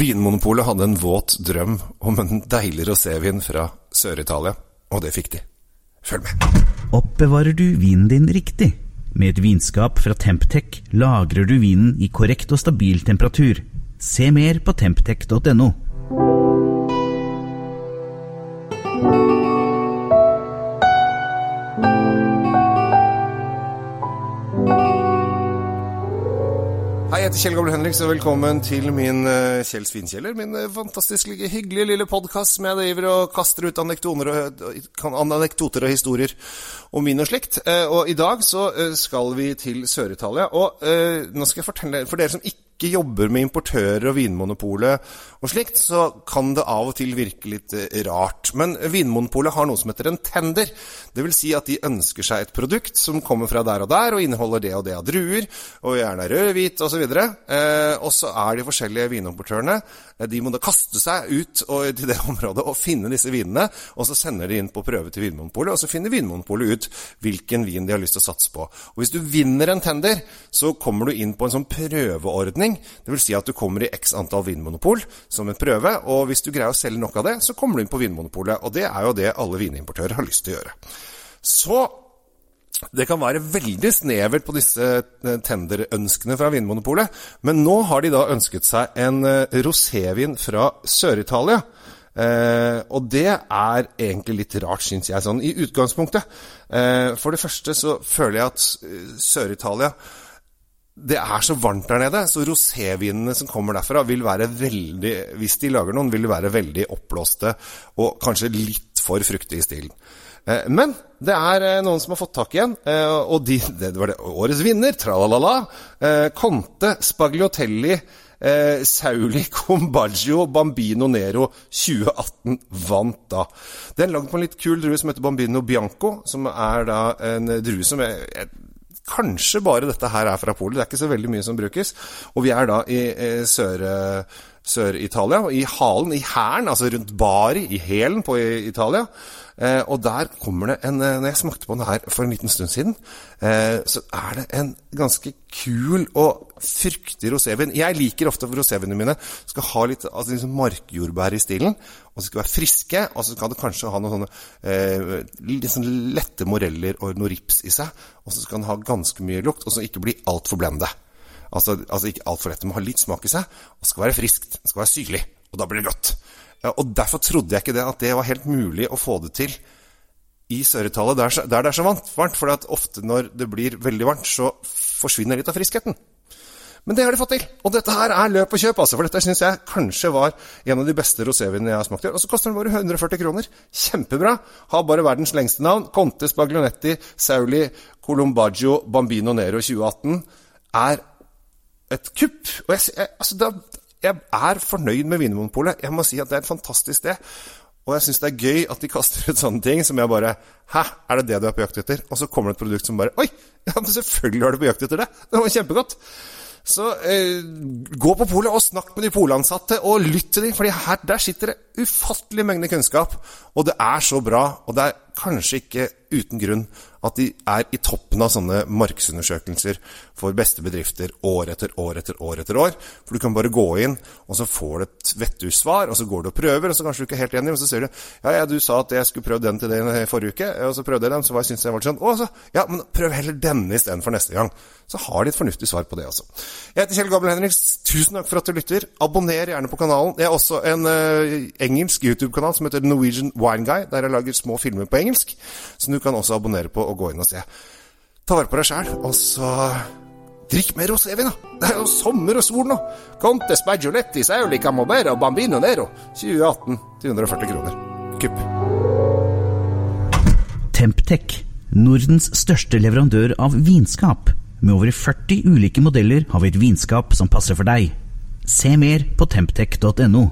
Vinmonopolet hadde en våt drøm om en deilig rosévin fra Sør-Italia, og det fikk de. Følg med. Oppbevarer du vinen din riktig? Med et vinskap fra Temptec lagrer du vinen i korrekt og stabil temperatur. Se mer på temptec.no. Hei, jeg heter Kjell Gable Henriks, og velkommen til min uh, Kjell Svinkjeller. Min uh, fantastisk hyggelige lille podkast som jeg driver og kaster ut anekdoter og, uh, anekdoter og historier om vin og slikt. Og i dag så skal vi til Sør-Italia. Og nå skal jeg fortelle for dere som ikke jobber med importører og Vinmonopolet og slikt, så kan det av og til virke litt eh, rart. Men Vinmonopolet har noe som heter en tender. Vil si at de ønsker seg et produkt som kommer fra der og der, og inneholder det og det av druer, og gjerne rød, hvit osv. Eh, og så er de forskjellige vinimportørene eh, De må da kaste seg ut og, til det området og finne disse vinene, og så sender de inn på prøve til Vinmonopolet, og så finner Vinmonopolet ut hvilken vin de har lyst til å satse på. Og hvis du vinner en tender, så kommer du inn på en sånn prøveordning vinmonopolordning. Dvs. Si at du kommer i x antall vinmonopol som en prøve, og hvis du greier å selge nok av det, så kommer du inn på Vinmonopolet. Og det er jo det alle vinimportører har lyst til å gjøre. Så det kan være veldig snevert på disse eh, tenderønskene fra Vinmonopolet, men nå har de da ønsket seg en eh, rosévin fra Sør-Italia. Eh, og det er egentlig litt rart, syns jeg, sånn i utgangspunktet. Eh, for det første så føler jeg at eh, Sør-Italia det er så varmt der nede, så rosévinene som kommer derfra, vil være veldig Hvis de lager noen, vil være veldig oppblåste og kanskje litt for fruktige i stilen. Eh, men det er eh, noen som har fått tak i en, eh, og de, det var det årets vinner, tralalala. Conte Spagliotelli Sauli Combaggio Bambino Nero 2018 vant da. Den er lagd på en litt kul drue som heter Bambino Bianco, som er da en drue som jeg Kanskje bare dette her er fra Polen. Det er ikke så veldig mye som brukes. Og vi er da i, i Sør-Italia, i halen, i hæren, altså rundt Bari, i hælen på Italia. Eh, og der kommer det en eh, Når jeg smakte på den her for en liten stund siden, eh, så er det en ganske kul og fruktig rosévin. Jeg liker ofte at rosévinene mine skal ha litt altså liksom markjordbær i stilen. Og så skal være friske, og så kan det kanskje ha noen sånne eh, sånn lette moreller og noe rips i seg. Og så skal den ha ganske mye lukt, og så ikke bli altfor blende. Altså, altså ikke altfor lett. Det må ha litt smak i seg, og skal være friskt. Det skal være syrlig. Og da blir det godt. Ja, og Derfor trodde jeg ikke det, at det var helt mulig å få det til i Sør-Italia, der, der, det er så varmt. For ofte når det blir veldig varmt, så forsvinner litt av friskheten. Men det har de fått til. Og dette her er løp og kjøp, altså. For dette syns jeg kanskje var en av de beste rosévinene jeg har smakt i år. Og så koster den bare 140 kroner. Kjempebra. Har bare verdens lengste navn. Conte Spaglionetti Sauli Colombaggio Bambino Nero 2018 er et kupp. Og jeg, jeg, altså, det, jeg er fornøyd med Vinmonopolet. Jeg må si at det er et fantastisk sted. Og jeg syns det er gøy at de kaster ut sånne ting som jeg bare Hæ, er det det du er på jakt etter? Og så kommer det et produkt som bare Oi! Ja, men selvfølgelig er du på jakt etter det! Det var kjempegodt! Så eh, gå på polet og snakk med de polansatte, og lytt til dem, for der sitter det ufattelig mengde kunnskap. Og det er så bra, og det er kanskje ikke uten grunn at de er i toppen av sånne markedsundersøkelser for beste bedrifter år etter år etter år etter år. For du kan bare gå inn, og så får du et vettussvar, og så går du og prøver, og så kanskje du ikke er helt enig, og så sier du ja, ja, du sa at jeg skulle prøve den til deg forrige uke, og så prøvde jeg den, så var jeg syntes jeg var sånn Å, så, ja, men prøv heller denne istedenfor neste gang. Så har de et fornuftig svar på det også. Jeg heter Kjell Gabel Henriks. Tusen takk for at du lytter. Abonner gjerne på kanalen. Jeg har også en uh, engelsk YouTube-kanal som heter Norwegian Wine Guy, der jeg lager små filmer på engelsk, som du kan også abonnere på og gå inn og se. Ta vare på deg sjæl, og så drikk mer rosévin, da! Det er jo sommer og sol nå! Conte Spagioletti Sauli Camobero Bambino Nero 2018 til 140 kroner. Kupp. Temptec, Nordens største leverandør av vinskap. Med over 40 ulike modeller har vi et vinskap som passer for deg. Se mer på temptec.no.